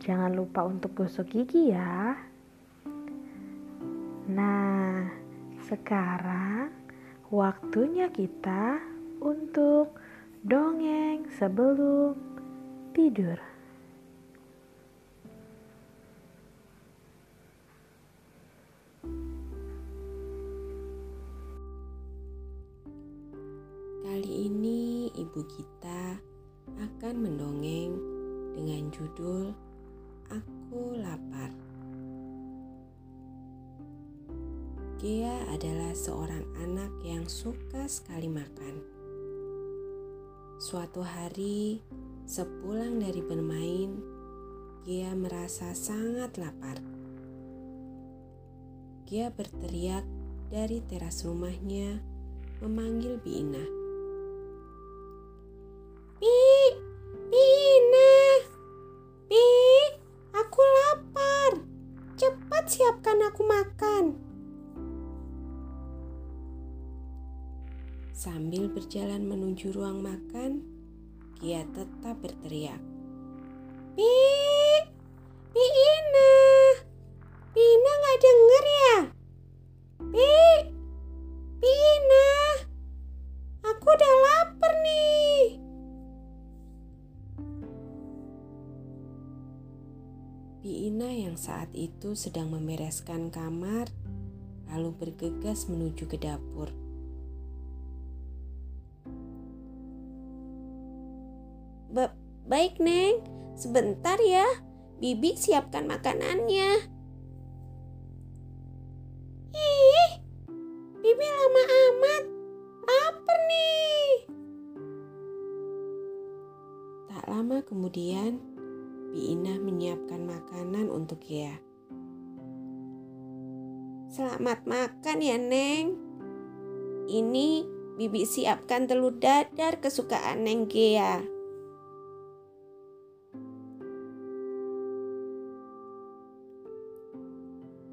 jangan lupa untuk gosok gigi ya. Nah, sekarang waktunya kita untuk dongeng sebelum tidur. Kali ini ibu kita akan mendongeng dengan judul Aku Lapar. Gia adalah seorang anak yang suka sekali makan. Suatu hari, sepulang dari bermain, Gia merasa sangat lapar. Gia berteriak dari teras rumahnya memanggil Bina. Siapkan aku makan. Sambil berjalan menuju ruang makan, Kia tetap berteriak. Pi, Ina yang saat itu sedang membereskan kamar, lalu bergegas menuju ke dapur. Ba baik, Neng. Sebentar ya. Bibi siapkan makanannya. Ih, Bibi lama amat. Lapar nih. Tak lama kemudian, Biina menyiapkan makanan untuk Gea. Selamat makan ya, Neng. Ini Bibi siapkan telur dadar kesukaan Neng Gea.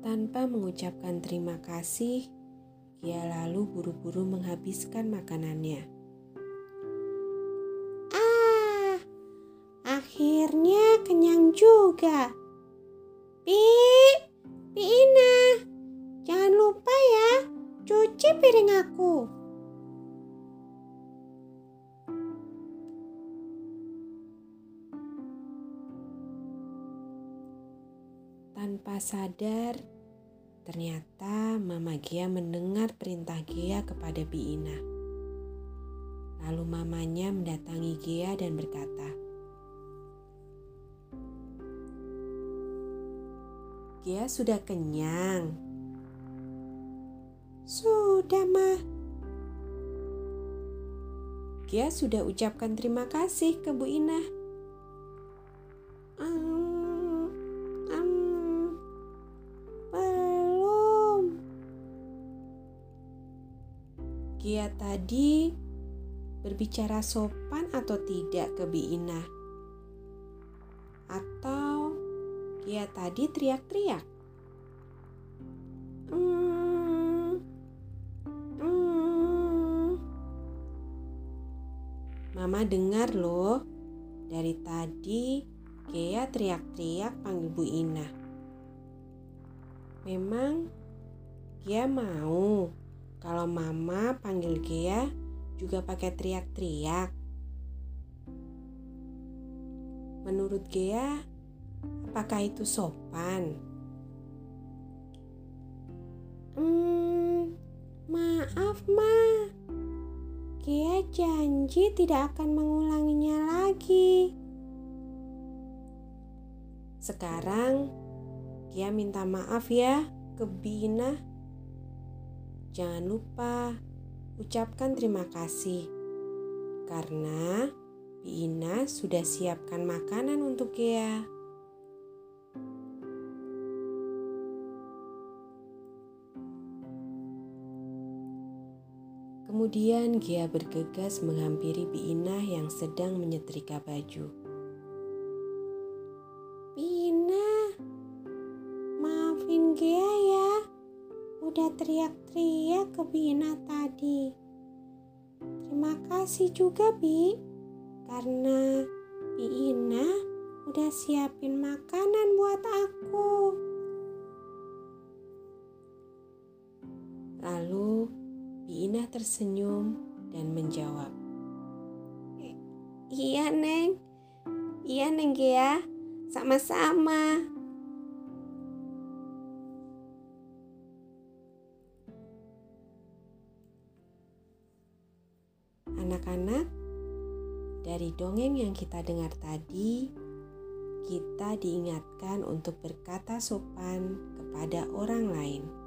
Tanpa mengucapkan terima kasih, Gia lalu buru-buru menghabiskan makanannya. Akhirnya juga. Pi, Pi Ina, jangan lupa ya, cuci piring aku. Tanpa sadar, ternyata Mama Gia mendengar perintah Gia kepada Bi Ina. Lalu mamanya mendatangi Gia dan berkata, Gia sudah kenyang. Sudah, Ma. Gia sudah ucapkan terima kasih ke Bu Ina. Um, belum. Gia tadi berbicara sopan atau tidak ke Bi Ina? Atau dia tadi teriak-teriak. Hmm, hmm. Mama dengar loh, dari tadi Gea teriak-teriak panggil Bu Ina. Memang Gea mau kalau Mama panggil Gea juga pakai teriak-teriak. Menurut Gea, Apakah itu sopan? Hmm, maaf, Ma. Kia janji tidak akan mengulanginya lagi. Sekarang Kia minta maaf ya ke Bina. Jangan lupa ucapkan terima kasih karena Bina sudah siapkan makanan untuk Kia. Kemudian Gia bergegas menghampiri Biinah yang sedang menyetrika baju. Biinah, maafin Gia ya. Udah teriak-teriak ke Biinah tadi. Terima kasih juga Bi, karena Biinah udah siapin makanan buat aku. Biina tersenyum dan menjawab. Iya, Neng. Iya, Neng ya. Sama-sama. Anak-anak, dari dongeng yang kita dengar tadi, kita diingatkan untuk berkata sopan kepada orang lain.